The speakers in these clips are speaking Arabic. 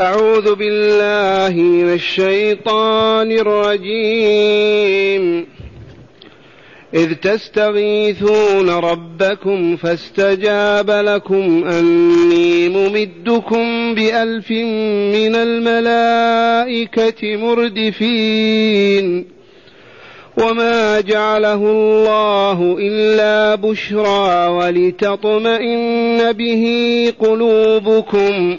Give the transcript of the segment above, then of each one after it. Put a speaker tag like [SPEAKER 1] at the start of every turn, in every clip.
[SPEAKER 1] أعوذ بالله من الشيطان الرجيم. إذ تستغيثون ربكم فاستجاب لكم أني ممدكم بألف من الملائكة مردفين. وما جعله الله إلا بشرى ولتطمئن به قلوبكم.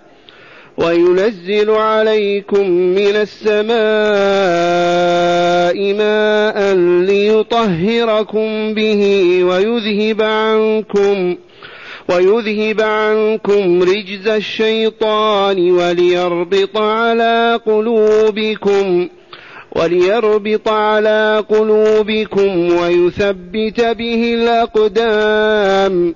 [SPEAKER 1] وينزل عليكم من السماء ماء ليطهركم به ويذهب عنكم ويذهب عنكم رجز الشيطان وليربط على قلوبكم وليربط على قلوبكم ويثبت به الأقدام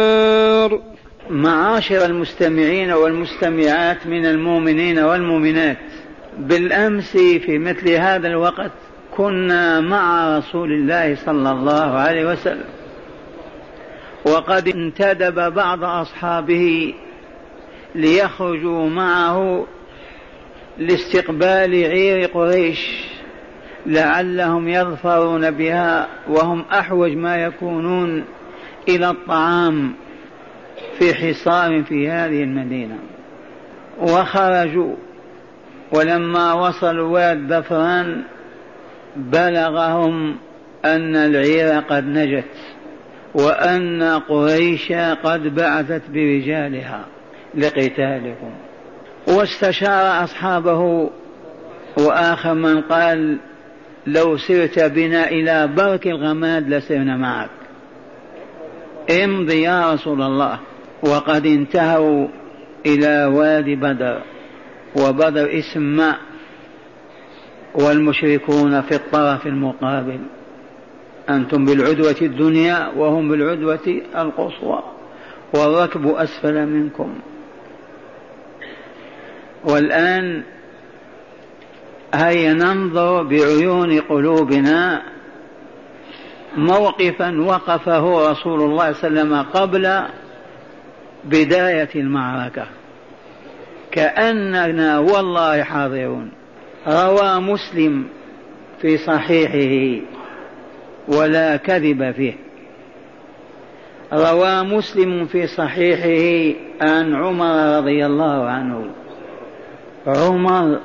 [SPEAKER 2] معاشر المستمعين والمستمعات من المؤمنين والمؤمنات. بالأمس في مثل هذا الوقت كنا مع رسول الله صلى الله عليه وسلم. وقد انتدب بعض أصحابه ليخرجوا معه لاستقبال عير قريش لعلهم يظفرون بها وهم أحوج ما يكونون إلى الطعام. في حصار في هذه المدينة. وخرجوا. ولما وصلوا واد ظفران بلغهم أن العير قد نجت وأن قريش قد بعثت برجالها لقتالكم واستشار أصحابه. وآخر من قال لو سرت بنا إلى برك الغماد لسرنا معك. امضي يا رسول الله. وقد انتهوا إلى وادي بدر وبدر اسم ماء والمشركون في الطرف المقابل. أنتم بالعدوة الدنيا وهم بالعدوة القصوى والركب أسفل منكم. والآن هيا ننظر بعيون قلوبنا موقفا وقفه رسول الله صلى الله عليه وسلم قبل بداية المعركة. كأننا والله حاضرون. روى مسلم في صحيحه ولا كذب فيه. روى مسلم في صحيحه عن عمر رضي الله عنه. عمر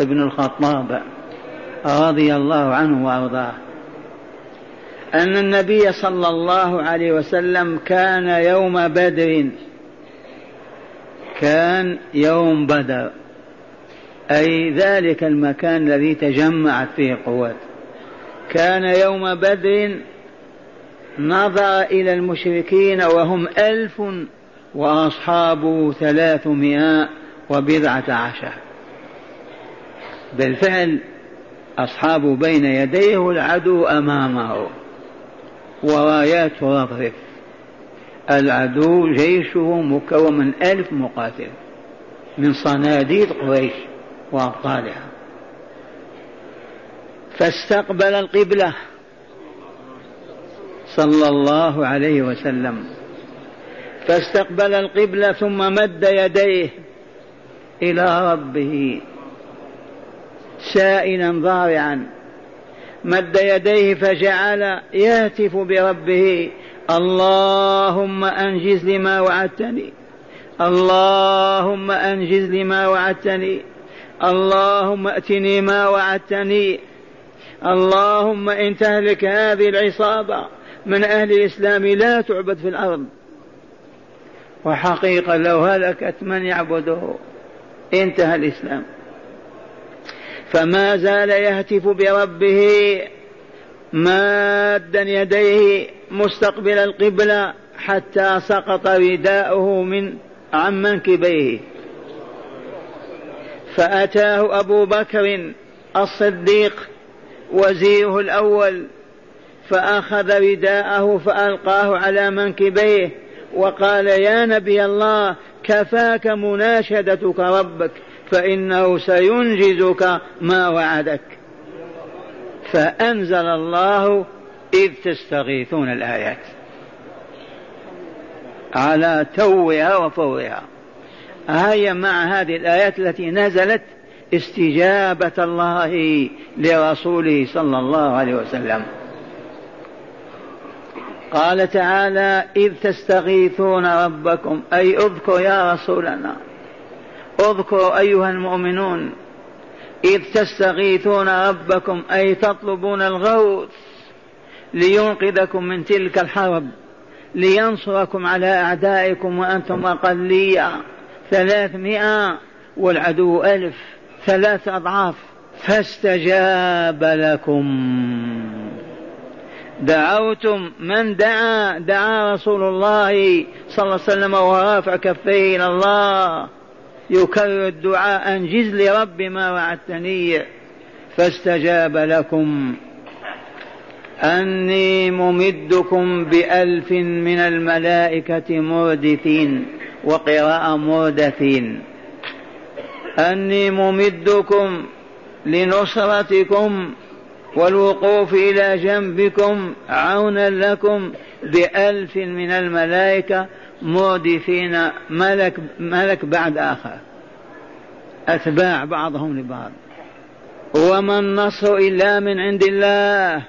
[SPEAKER 2] بن الخطاب رضي الله عنه وأرضاه. أن النبي صلى الله عليه وسلم كان يوم بدر. كان يوم بدر. أي ذلك المكان الذي تجمعت فيه القوات. كان يوم بدر نظر إلى المشركين وهم ألف وأصحابه ثلاثمائة وبضعة عشر. بالفعل أصحابه بين يديه والعدو أمامه. ورايات ترفرف العدو جيشه مكون من ألف مقاتل من صناديد قريش وأبطالها. فاستقبل القبلة صلى الله عليه وسلم. فاستقبل القبلة ثم مد يديه إلى ربه سائلا ضارعا. مد يديه فجعل يهتف بربه اللهم أنجز لما وعدتني. اللهم أنجز لما وعدتني. اللهم اتني ما وعدتني. اللهم إن تهلك هذه العصابة من أهل الإسلام لا تعبد في الأرض. وحقيقة لو هلكت من يعبده انتهى الإسلام. فما زال يهتف بربه مادا يديه مستقبل القبله حتى سقط رداؤه من عن منكبيه. فأتاه أبو بكر الصديق وزيره الأول فأخذ رداءه فألقاه على منكبيه وقال يا نبي الله كفاك مناشدتك ربك فإنه سينجزك ما وعدك. فأنزل الله إذ تستغيثون الآيات. على توها وفورها هيا مع هذه الآيات التي نزلت استجابة الله لرسوله صلى الله عليه وسلم. قال تعالى إذ تستغيثون ربكم أي اذكر يا رسولنا اذكروا أيها المؤمنون إذ تستغيثون ربكم أي تطلبون الغوث لينقذكم من تلك الحرب لينصركم على أعدائكم وأنتم أقلية. ثلاثمائة والعدو ألف ثلاث أضعاف. فاستجاب لكم. دعوتم من دعا؟ دعا رسول الله صلى الله عليه وسلم ورافع كفيه إلى الله. يكرر الدعاء أنجز لرب ما وعدتني. فاستجاب لكم. أني ممدكم بألف من الملائكة مردفين وقراءة مردفين. أني ممدكم لنصرتكم والوقوف إلى جنبكم عونا لكم بألف من الملائكة مردفين ملك ملك بعد آخر. أتباع بعضهم لبعض. وما النصر إلا من عند الله.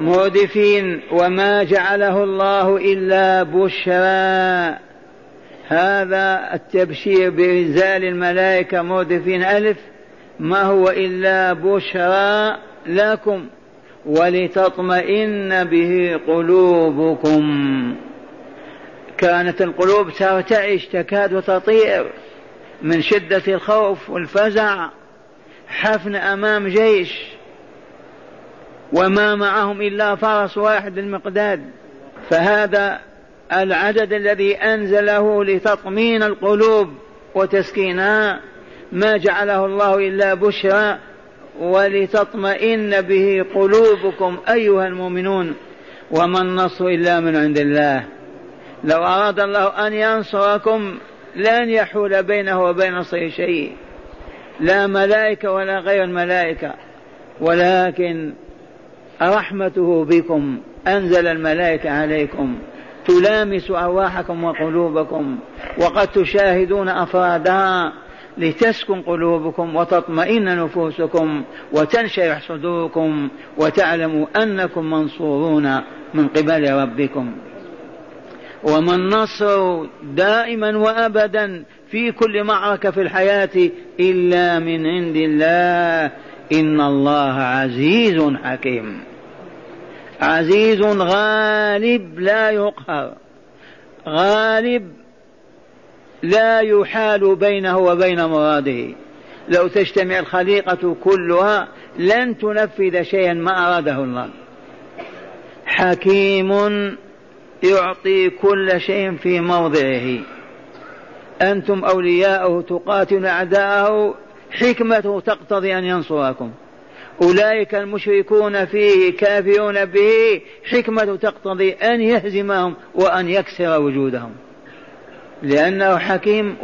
[SPEAKER 2] مردفين وما جعله الله إلا بشرى. هذا التبشير بإنزال الملائكة مردفين ألف. ما هو إلا بشرى لكم. ولتطمئن به قلوبكم. كانت القلوب ترتعش تكاد تطير من شدة الخوف والفزع. حفن أمام جيش وما معهم إلا فرس واحد المقداد فهذا العدد الذي أنزله لتطمين القلوب وتسكينها ما جعله الله إلا بشرى ولتطمئن به قلوبكم أيها المؤمنون. وما النصر إلا من عند الله. لو أراد الله أن ينصركم لن يحول بينه وبين نصره شيء. لا ملائكة ولا غير الملائكة. ولكن رحمته بكم. أنزل الملائكة عليكم. تلامس أرواحكم وقلوبكم. وقد تشاهدون أفرادها لتسكن قلوبكم وتطمئن نفوسكم وتنشرح صدوركم وتعلموا أنكم منصورون من قبل ربكم. وما النصر دائما وأبدا في كل معركة في الحياة إلا من عند الله. إن الله عزيز حكيم. عزيز غالب لا يقهر. غالب لا يحال بينه وبين مراده. لو تجتمع الخليقة كلها لن تنفذ شيئا ما أراده الله. حكيم يعطي كل شيء في موضعه. أنتم أولياؤه تقاتلون أعداءه حكمته تقتضي أن ينصركم. أولئك المشركون فيه كافرون به حكمة تقتضي أن يهزمهم وأن يكسر وجودهم. لأنه حكيم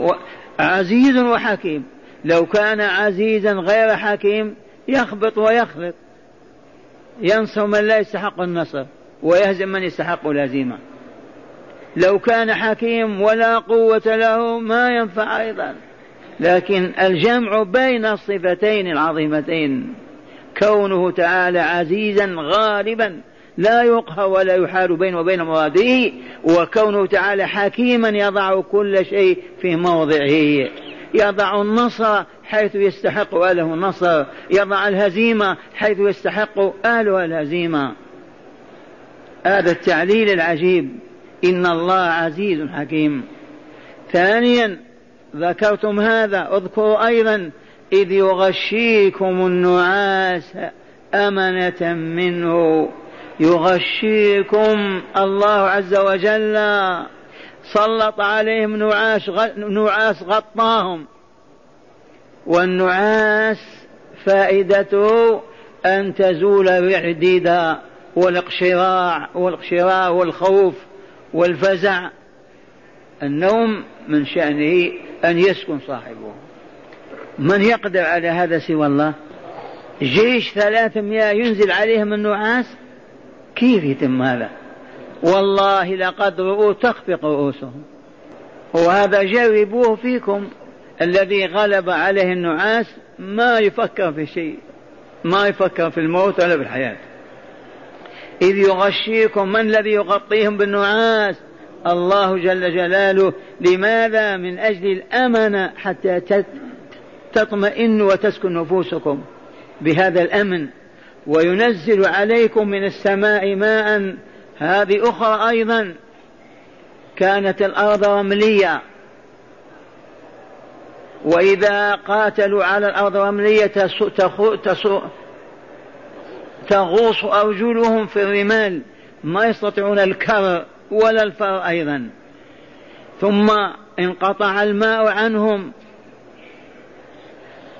[SPEAKER 2] عزيز وحكيم. لو كان عزيزا غير حكيم يخبط ويخلط. ينصر من لا يستحق النصر ويهزم من يستحق الهزيمة. لو كان حكيم ولا قوة له ما ينفع أيضا. لكن الجمع بين الصفتين العظيمتين كونه تعالى عزيزا غالبا لا يقهر ولا يحال بينه وبين مراده وكونه تعالى حكيما يضع كل شيء في موضعه. يضع النصر حيث يستحق أهله النصر يضع الهزيمة حيث يستحق أهلها الهزيمة. هذا التعليل العجيب. إن الله عزيز حكيم. ثانيا ذكرتم هذا اذكروا أيضا إذ يغشيكم النعاس أمنة منه. يغشيكم الله عز وجل. سلط عليهم نعاس نعاس غطاهم. والنعاس فائدته أن تزول الرعديد والإقشراع والإقشراع والخوف. والفزع النوم من شأنه أن يسكن صاحبه. من يقدر على هذا سوى الله؟ جيش ثلاثمائة ينزل عليهم النعاس كيف يتم هذا؟ والله لقد رؤوا تخفق رؤوسهم. وهذا جربوه فيكم الذي غلب عليه النعاس ما يفكر في شيء ما يفكر في الموت ولا في الحياة. إذ يغشيكم من الذي يغطيهم بالنعاس. الله جل جلاله لماذا من أجل الأمن حتى تطمئن وتسكن نفوسكم؟ بهذا الأمن. وينزل عليكم من السماء ماء. هذه أخرى أيضا. كانت الأرض رملية. وإذا قاتلوا على الأرض رملية تغوص أرجلهم في الرمال ما يستطيعون الكر ولا الفر أيضا. ثم انقطع الماء عنهم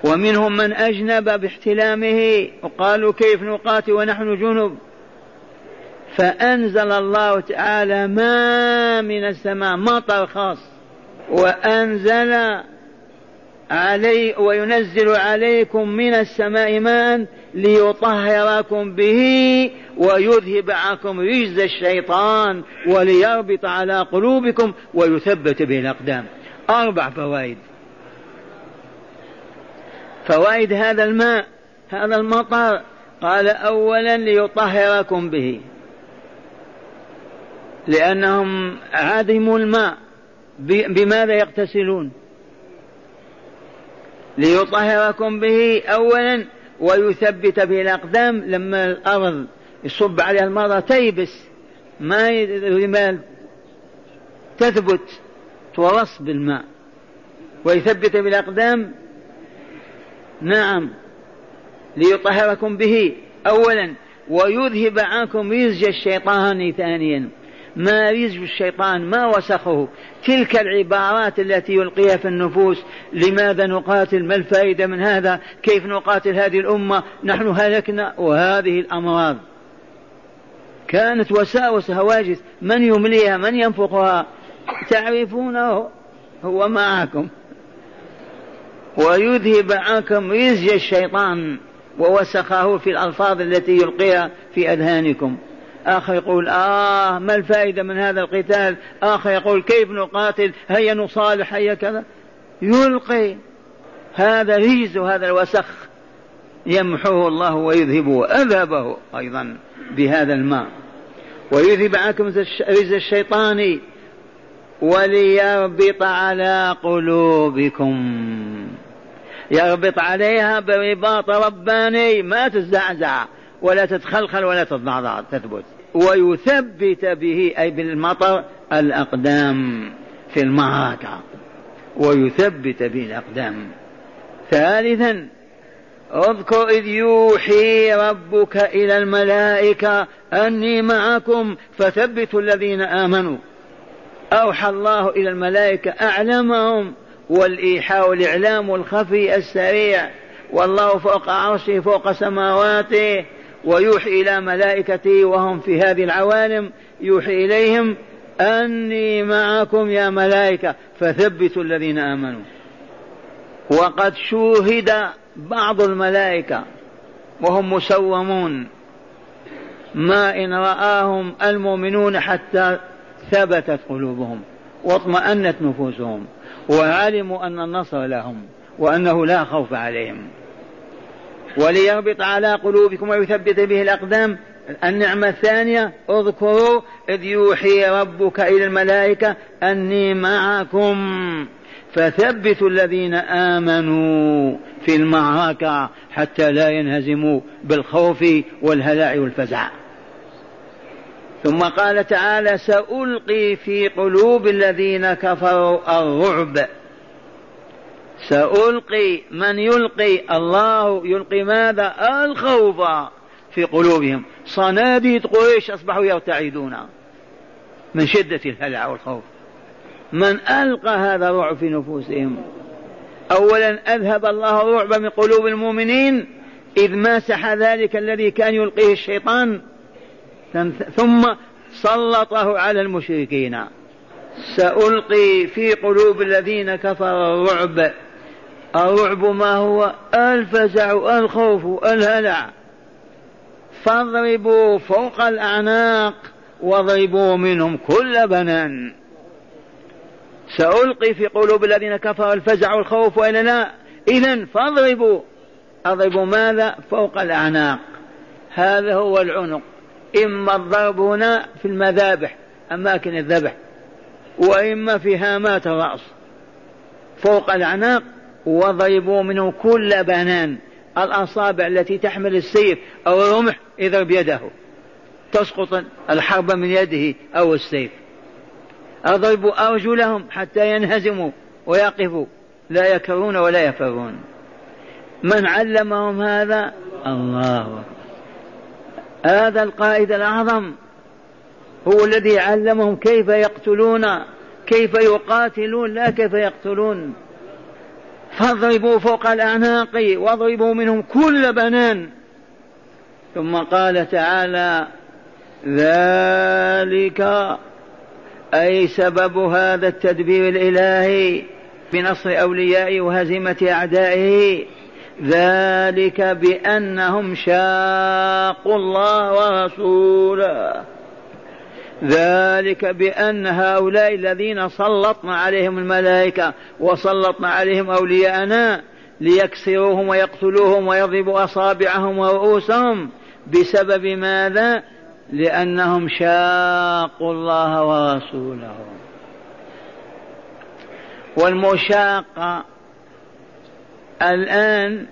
[SPEAKER 2] ومنهم من أجنب باحتلامه وقالوا كيف نقاتل ونحن جنب؟ فأنزل الله تعالى ما من السماء مطر خاص وأنزل علي وينزل عليكم من السماء ماء ليطهركم به ويذهب عنكم رجز الشيطان وليربط على قلوبكم ويثبت به الأقدام. أربع فوائد. فوائد هذا الماء هذا المطر. قال أولا ليطهركم به. لأنهم عدموا الماء. بماذا يغتسلون؟ ليطهركم به أولا ويثبت به الأقدام لما الأرض يصب عليها المرة تيبس ما الرمال تثبت تورص بالماء. ويثبت بالأقدام نعم ليطهركم به أولا ويذهب عنكم رزج الشيطان ثانيا. ما رزق الشيطان ما وسخه. تلك العبارات التي يلقيها في النفوس. لماذا نقاتل؟ ما الفائدة من هذا؟ كيف نقاتل هذه الأمة؟ نحن هلكنا وهذه الأمراض. كانت وساوس هواجس. من يمليها؟ من ينفقها؟ تعرفونه هو معكم. ويذهب عنكم رزق الشيطان. ووسخه في الألفاظ التي يلقيها في أذهانكم. آخر يقول آه ما الفائدة من هذا القتال؟ آخر يقول كيف نقاتل؟ هيا نصالح هيا كذا. يلقي هذا ريز هذا الوسخ. يمحوه الله ويذهبه أذهبه أيضا بهذا الماء. ويذهب عنكم رز الشيطان. وليربط على قلوبكم. يربط عليها برباط رباني. ما تزعزع. ولا تتخلخل ولا تتضعضع تثبت. ويثبت به أي بالمطر الأقدام في المعركة. ويثبت به الأقدام. ثالثا اذكر إذ يوحي ربك إلى الملائكة أني معكم فثبتوا الذين آمنوا. أوحى الله إلى الملائكة أعلمهم والإيحاء والإعلام الخفي السريع. والله فوق عرشه فوق سماواته. ويوحي إلى ملائكته وهم في هذه العوالم يوحي إليهم أني معكم يا ملائكة فثبتوا الذين آمنوا. وقد شوهد بعض الملائكة وهم مسومون ما إن رآهم المؤمنون حتى ثبتت قلوبهم واطمأنت نفوسهم وعلموا أن النصر لهم وأنه لا خوف عليهم. وليربط على قلوبكم ويثبت به الأقدام. النعمة الثانية اذكروا إذ يوحي ربك إلى الملائكة أني معكم. فثبتوا الذين آمنوا في المعركة حتى لا ينهزموا بالخوف والهلاع والفزع. ثم قال تعالى سألقي في قلوب الذين كفروا الرعب. سألقي من يلقي الله يلقي ماذا؟ الخوف في قلوبهم. صناديد قريش أصبحوا يرتعدون من شدة الهلع والخوف. من ألقى هذا الرعب في نفوسهم. أولا أذهب الله الرعب من قلوب المؤمنين إذ ماسح ذلك الذي كان يلقيه الشيطان. ثم سلطه على المشركين. سألقي في قلوب الذين كفروا الرعب الرعب ما هو الفزع الخوف الهلع. فاضربوا فوق الأعناق واضربوا منهم كل بنان. سألقي في قلوب الذين كفروا الفزع والخوف وإلا لا إذا فاضربوا. أضربوا ماذا؟ فوق الأعناق. هذا هو العنق. إما الضرب هنا في المذابح أماكن الذبح وإما في هامات الرأس. فوق الأعناق وضربوا منه كل بنان الأصابع التي تحمل السيف أو الرمح اضرب يده تسقط الحرب من يده أو السيف. أضربوا أرجلهم حتى ينهزموا ويقفوا. لا يكرون ولا يفرون. من علمهم هذا؟ الله. هذا القائد الأعظم. هو الذي علمهم كيف يقتلون كيف يقاتلون لا كيف يقتلون. فاضربوا فوق الأعناق واضربوا منهم كل بنان. ثم قال تعالى ذلك أي سبب هذا التدبير الإلهي بنصر أوليائه وهزيمة أعدائه. ذلك بأنهم شاقوا الله ورسوله. ذلك بأن هؤلاء الذين سلطنا عليهم الملائكة وسلطنا عليهم أولياءنا ليكسروهم ويقتلوهم ويضربوا أصابعهم ورؤوسهم بسبب ماذا؟ لأنهم شاقوا الله ورسوله. والمشاقة الآن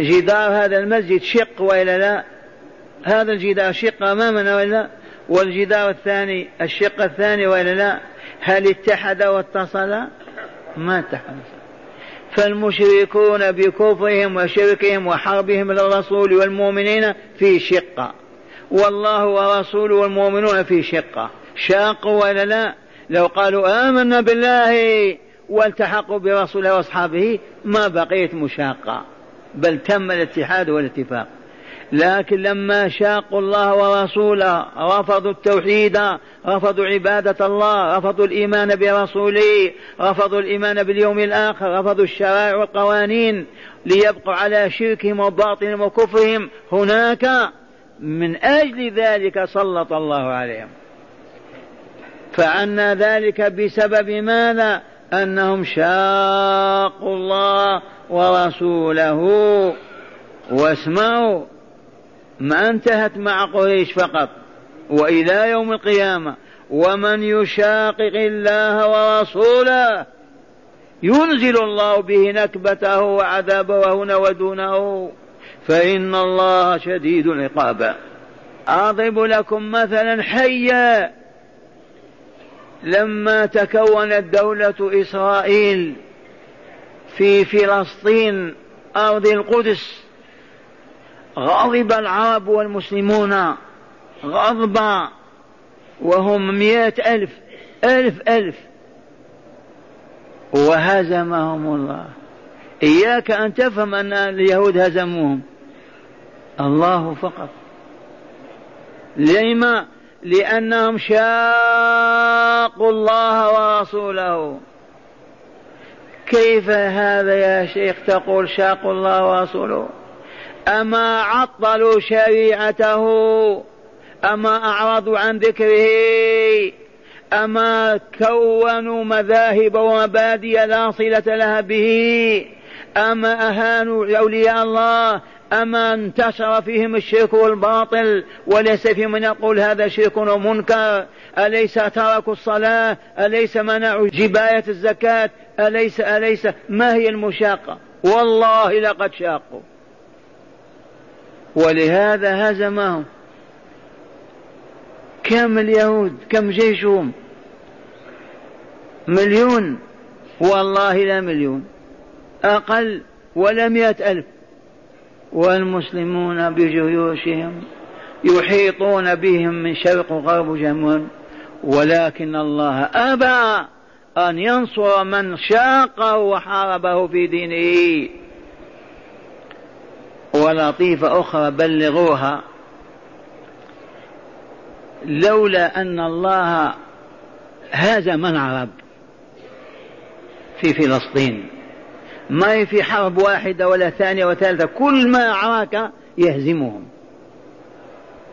[SPEAKER 2] جدار هذا المسجد شق وإلا لا؟ هذا الجدار شق أمامنا وإلا والجدار الثاني الشق الثاني وإلا لا؟ هل اتحد واتصل؟ ما اتحد. فالمشركون بكفرهم وشركهم وحربهم للرسول والمؤمنين في شقة. والله ورسوله والمؤمنون في شقة. شاقوا ولا لا؟ لو قالوا آمنا بالله والتحقوا برسوله وأصحابه ما بقيت مشاقة. بل تم الاتحاد والاتفاق. لكن لما شاقوا الله ورسوله رفضوا التوحيد رفضوا عبادة الله رفضوا الإيمان برسوله رفضوا الإيمان باليوم الآخر رفضوا الشرائع والقوانين ليبقوا على شركهم وباطلهم وكفرهم. هناك من أجل ذلك سلط الله عليهم. فعنا ذلك بسبب ماذا؟ أنهم شاقوا الله ورسوله. واسمعوا. ما انتهت مع قريش فقط وإلى يوم القيامة ومن يشاقق الله ورسوله ينزل الله به نكبته وعذابه هنا ودونه فإن الله شديد العقاب. أضرب لكم مثلا حيا. لما تكونت دولة إسرائيل في فلسطين أرض القدس غضب العرب والمسلمون. غضبا وهم مئة ألف ألف ألف. وهزمهم الله. إياك أن تفهم أن اليهود هزموهم. الله فقط. لما؟ لأنهم شاقوا الله ورسوله. كيف هذا يا شيخ تقول شاقوا الله ورسوله؟ أما عطلوا شريعته أما أعرضوا عن ذكره أما كونوا مذاهب ومبادئ لا صلة لها به أما أهانوا أولياء الله أما انتشر فيهم الشرك والباطل وليس في من يقول هذا شرك ومنكر أليس تركوا الصلاة؟ أليس منعوا جباية الزكاة؟ أليس أليس ما هي المشاقة؟ والله لقد شاقوا. ولهذا هزمهم. كم اليهود كم جيشهم؟ مليون. والله لا مليون. أقل ولا مئة ألف. والمسلمون بجيوشهم يحيطون بهم من شرق وغرب جمون ولكن الله أبى أن ينصر من شاقه وحاربه في دينه. ولطيفة أخرى بلغوها. لولا أن الله هزم العرب في فلسطين. ما هي في حرب واحدة ولا ثانية وثالثة كل ما عراك يهزمهم.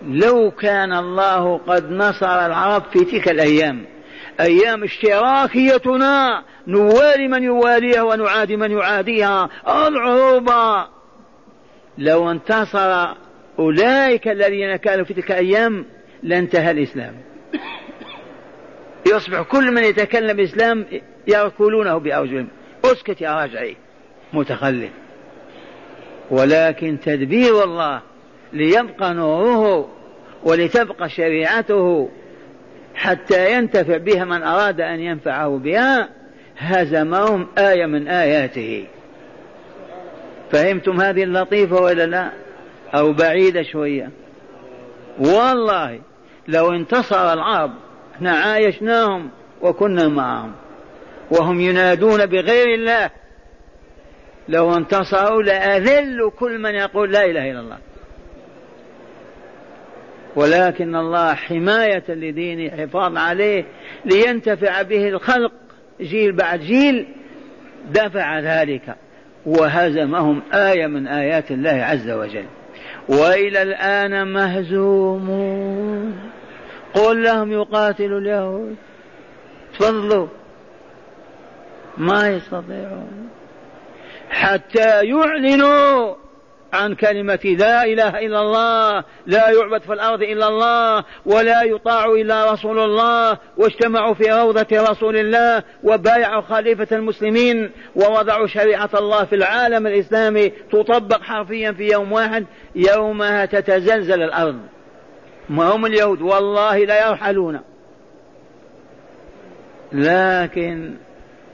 [SPEAKER 2] لو كان الله قد نصر العرب في تلك الأيام أيام اشتراكيتنا نوالي من يواليها ونعادي من يعاديها العروبة لو انتصر أولئك الذين كانوا في تلك الأيام لانتهى الإسلام. يصبح كل من يتكلم الإسلام يركلونه بأرجلهم أسكت يا راجعي. متخلف. ولكن تدبير الله ليبقى نوره ولتبقى شريعته حتى ينتفع بها من أراد أن ينفعه بها هزمهم آية من آياته. فهمتم هذه اللطيفة ولا لا؟ أو بعيدة شوية. والله لو انتصر العرب إحنا عايشناهم وكنا معهم. وهم ينادون بغير الله. لو انتصروا لأذلوا كل من يقول لا إله إلا الله. ولكن الله حماية لدينه حفاظ عليه لينتفع به الخلق. جيل بعد جيل دفع ذلك. وهزمهم آية من آيات الله عز وجل. وإلى الآن مهزومون. قل لهم يقاتلوا اليهود. تفضلوا. ما يستطيعون. حتى يعلنوا عن كلمة لا إله إلا الله لا يعبد في الأرض إلا الله ولا يطاع إلا رسول الله واجتمعوا في روضة رسول الله وبايعوا خليفة المسلمين ووضعوا شريعة الله في العالم الإسلامي تطبق حرفيا في يوم واحد يومها تتزلزل الأرض. ما هم اليهود؟ والله لا يرحلون. لكن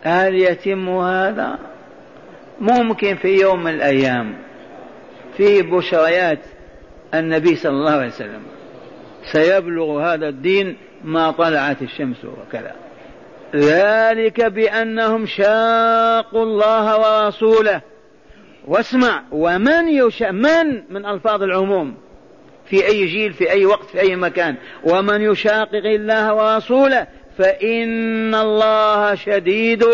[SPEAKER 2] هل يتم هذا؟ ممكن في يوم من الأيام. في بشريات النبي صلى الله عليه وسلم. سيبلغ هذا الدين ما طلعت الشمس وكذا. ذلك بأنهم شاقوا الله ورسوله. واسمع ومن يشاء من من ألفاظ العموم؟ في أي جيل في أي وقت في أي مكان. ومن يشاقق الله ورسوله فإن الله شديد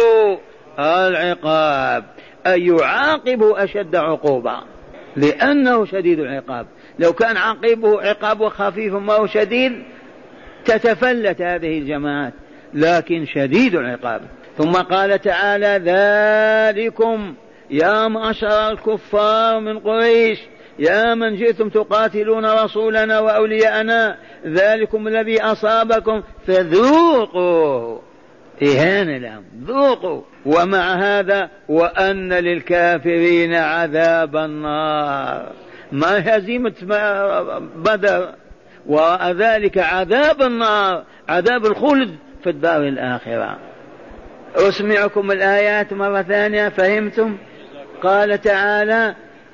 [SPEAKER 2] العقاب. أي يعاقب أشد عقوبة. لأنه شديد العقاب. لو كان عقيبه عقابه خفيف ما هو شديد تتفلت هذه الجماعات لكن شديد العقاب. ثم قال تعالى ذلكم يا معشر الكفار من قريش يا من جئتم تقاتلون رسولنا وأولياءنا ذلكم الذي أصابكم فذوقوا إهانة لهم. ذوقوا. ومع هذا وأن للكافرين عذاب النار. ما هزيمة بدر. وراء ذلك عذاب النار. عذاب الخلد في الدار الآخرة. أسمعكم الآيات مرة ثانية. فهمتم؟ قال تعالى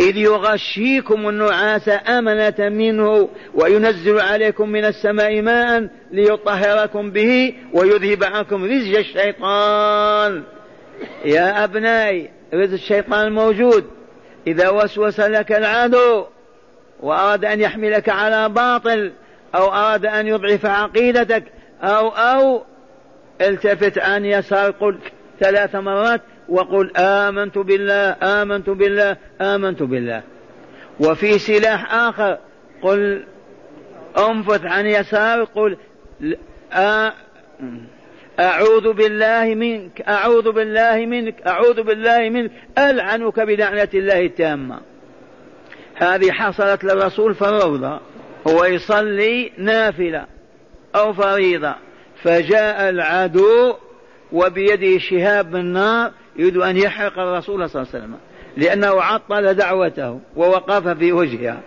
[SPEAKER 2] إذ يغشيكم النعاس أمنة منه وينزل عليكم من السماء ماء ليطهركم به ويذهب عنكم رزج الشيطان. يا أبنائي رزق الشيطان موجود. إذا وسوس لك العدو وأراد أن يحملك على باطل أو أراد أن يضعف عقيدتك أو أو التفت عن يسار قل ثلاث مرات وقل آمنت بالله آمنت بالله آمنت بالله. وفي سلاح آخر قل أنفث عن يسار قل أعوذ بالله منك أعوذ بالله منك أعوذ بالله منك ألعنك بلعنة الله التامة. هذه حصلت للرسول في الروضة هو يصلي نافلة أو فريضة فجاء العدو وبيده شهاب من نار يريد أن يحرق الرسول صلى الله عليه وسلم لأنه عطل دعوته ووقف في وجهها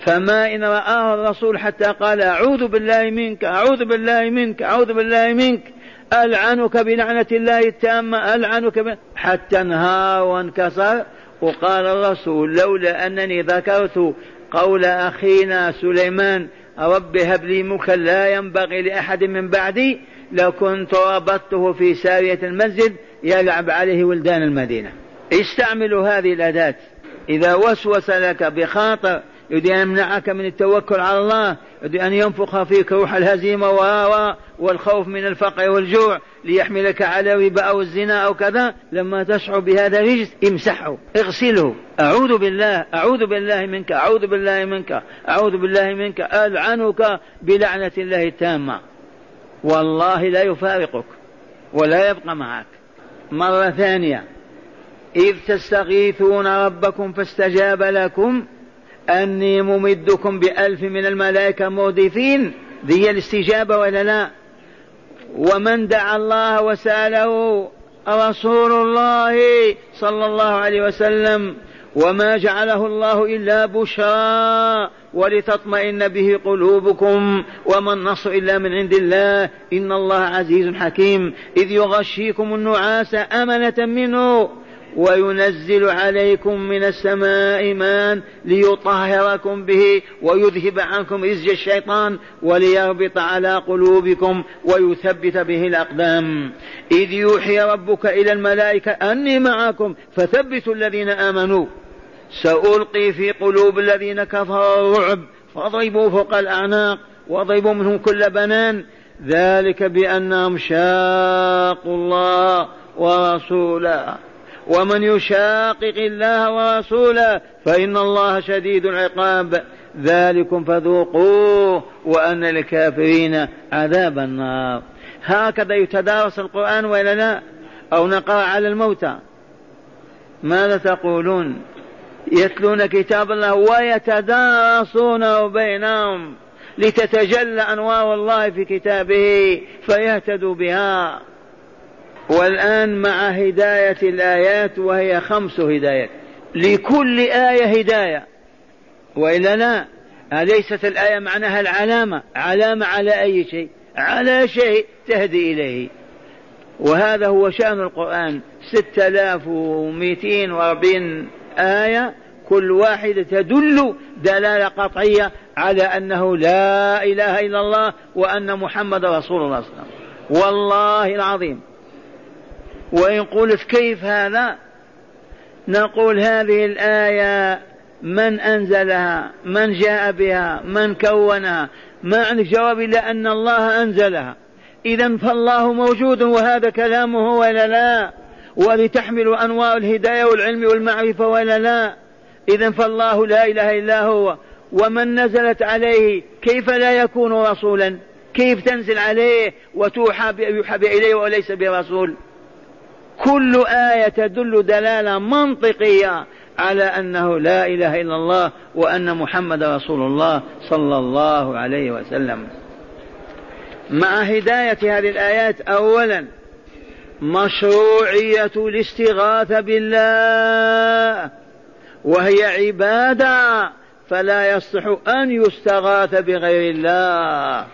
[SPEAKER 2] فما إن رآه الرسول حتى قال أعوذ بالله منك أعوذ بالله منك أعوذ بالله منك ألعنك بلعنة الله التامة ألعنك حتى انهار وانكسر. وقال الرسول لولا أنني ذكرت قول أخينا سليمان رب هب لي ملكا لا ينبغي لأحد من بعدي لكنت ربطته في سارية المسجد يلعب عليه ولدان المدينة. استعملوا هذه الأداة. إذا وسوس لك بخاطر يريد أن يمنعك من التوكل على الله يريد أن ينفخ فيك روح الهزيمة والخوف من الفقر والجوع ليحملك على الربا أو الزنا أو كذا لما تشعر بهذا الرجس امسحه اغسله. أعوذ بالله أعوذ بالله منك أعوذ بالله منك أعوذ بالله منك ألعنك بلعنة الله التامة. والله لا يفارقك ولا يبقى معك. مرة ثانية. إذ تستغيثون ربكم فاستجاب لكم أني ممدكم بألف من الملائكة مردفين ذي الاستجابة ولا لا؟ ومن دعا الله وسأله رسول الله صلى الله عليه وسلم وما جعله الله إلا بشرى ولتطمئن به قلوبكم وما النصر إلا من عند الله. إن الله عزيز حكيم. إذ يغشيكم النعاس أمنة منه وينزل عليكم من السماء ماء ليطهركم به ويذهب عنكم رزج الشيطان وليربط على قلوبكم ويثبت به الأقدام. إذ يوحي ربك إلى الملائكة أني معكم فثبتوا الذين آمنوا. سألقي في قلوب الذين كفروا الرعب فاضربوا فوق الأعناق واضربوا منهم كل بنان. ذلك بأنهم شاقوا الله ورسوله. ومن يشاقق الله ورسوله فإن الله شديد العقاب. ذلكم فذوقوه وأن للكافرين عذاب النار. هكذا يتدارس القرآن ولا لا؟ أو نقرأ على الموتى؟ ماذا تقولون؟ يتلون كتاب الله ويتدارسونه بينهم لتتجلى أنوار الله في كتابه فيهتدوا بها. والآن مع هداية الآيات وهي خمس هدايات. لكل آية هداية. وإلا لا أليست الآية معناها العلامة؟ علامة على أي شيء؟ على شيء تهدي إليه. وهذا هو آلاف ومئتين وأربعين آية كل واحدة تدل دلالة قطعية على أنه لا إله إلا الله وأن محمد رسول الله صلى الله عليه وسلم. والله العظيم. وإن قلت كيف هذا؟ نقول هذه الآية من أنزلها من جاء بها من كونها. ما عندك جواب إلا أن الله أنزلها. إذا فالله موجود وهذا كلامه ولا لا؟ ولتحمل أنوار الهداية والعلم والمعرفة ولا لا. إذا فالله لا إله إلا هو ومن نزلت عليه كيف لا يكون رسولا؟ كيف تنزل عليه وتوحى يوحى إليه وليس برسول؟ كل آية تدل دلالة منطقية على أنه لا إله إلا الله وأن محمد رسول الله صلى الله عليه وسلم. مع هداية هذه الآيات أولا مشروعية الاستغاثة بالله وهي عبادة فلا يصح أن يستغاث بغير الله.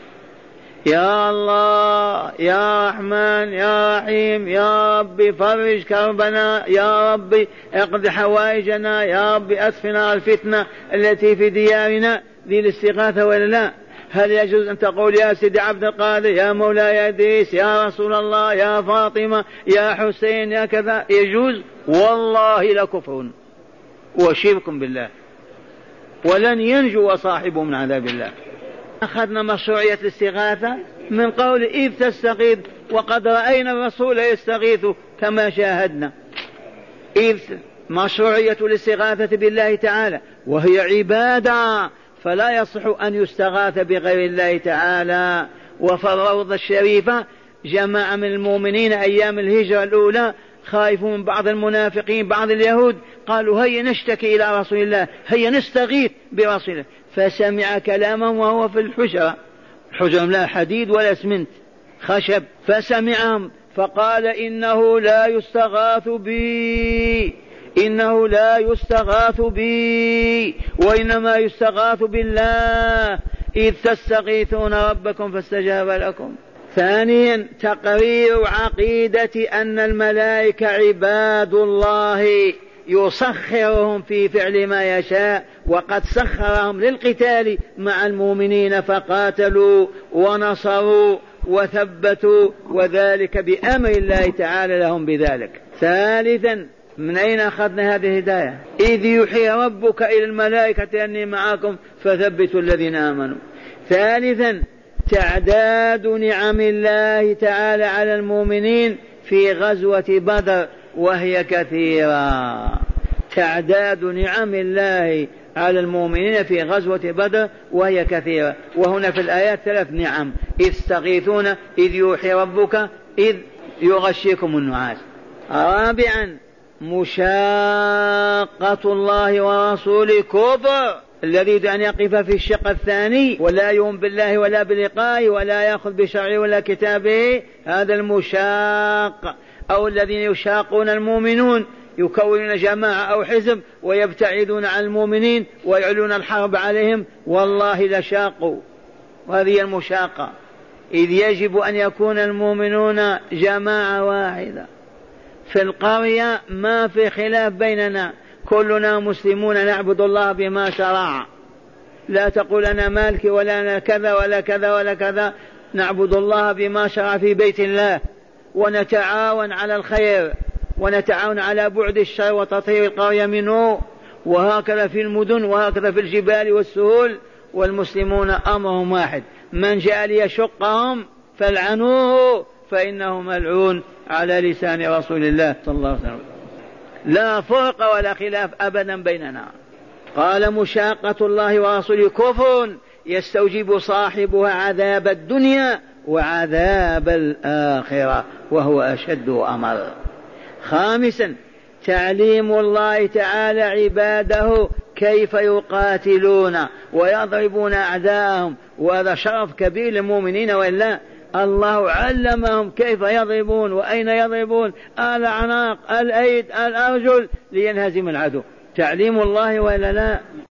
[SPEAKER 2] يا الله يا رحمن يا رحيم يا ربي فرج كربنا يا ربي اقض حوائجنا يا ربي أسفنا الفتنة التي في ديارنا ذي الاستغاثة ولا لا؟ هل يجوز أن تقول يا سيدي عبد القادر يا مولاي إدريس يا رسول الله يا فاطمة يا حسين يا كذا؟ يجوز؟ والله لكفر وشرك بالله. ولن ينجو صاحبه من عذاب الله. أخذنا مشروعية الاستغاثة من قول إذ تستغيث وقد رأينا الرسول يستغيث كما شاهدنا. إذ مشروعية الاستغاثة بالله تعالى وهي عبادة. فلا يصح أن يستغاث بغير الله تعالى. وفي الروضة الشريفة جماعة من المؤمنين أيام الهجرة الأولى خائفوا من بعض المنافقين بعض اليهود قالوا هيا نشتكي إلى رسول الله هيا نستغيث برسول الله. فسمع كلامهم وهو في الحجرة. الحجرة لا حديد ولا اسمنت خشب. فسمعهم فقال إنه لا يستغاث بي. إنه لا يستغاث بي وإنما يستغاث بالله. إذ تستغيثون ربكم فاستجاب لكم. ثانيا تقرير عقيدة أن الملائكة عباد الله يسخرهم في فعل ما يشاء وقد سخرهم للقتال مع المؤمنين فقاتلوا ونصروا وثبتوا وذلك بأمر الله تعالى لهم بذلك. ثالثا من أين أخذنا هذه الهداية؟ إذ يوحي ربك إلى الملائكة أني معكم فثبتوا الذين آمنوا. ثالثا تعداد نعم الله تعالى على المؤمنين في غزوة بدر وهي كثيرة. تعداد نعم الله على المؤمنين في غزوة بدر وهي كثيرة. وهنا في الآيات ثلاث نعم. إذ تستغيثون إذ يوحي ربك إذ يغشيكم النعاس. رابعا مشاقة الله ورسوله كفر. الذي يريد أن يقف في الشق الثاني ولا يؤمن بالله ولا بلقائه ولا يأخذ بشرعه ولا كتابه هذا المشاق. أو الذين يشاقون المؤمنون يكونون جماعة أو حزب ويبتعدون عن المؤمنين ويعلون الحرب عليهم. والله لشاقوا وهذه المشاقة. إذ يجب أن يكون المؤمنون جماعة واحدة. في القرية ما في خلاف بيننا. كلنا مسلمون نعبد الله بما شرع. لا تقول أنا مالكي ولا أنا كذا ولا كذا ولا كذا. نعبد الله بما شرع في بيت الله. ونتعاون على الخير. ونتعاون على بعد الشر وتطهير القرية منه. وهكذا في المدن وهكذا في الجبال والسهول. والمسلمون أمرهم واحد. من جاء ليشقهم فالعنوه. فإنه ملعون على لسان رسول الله صلى الله عليه وسلم. لا فرق ولا خلاف أبدا بيننا. قال مشاقة الله ورسوله كفر يستوجب صاحبها عذاب الدنيا وعذاب الآخرة وهو أشد أمر خامسا تعليم الله تعالى عباده كيف يقاتلون ويضربون أعداءهم وهذا شرف كبير للمؤمنين وإلا الله علمهم كيف يضربون وأين يضربون. الأعناق الأيد الأرجل لينهزم العدو. تعليم الله وإلا لا؟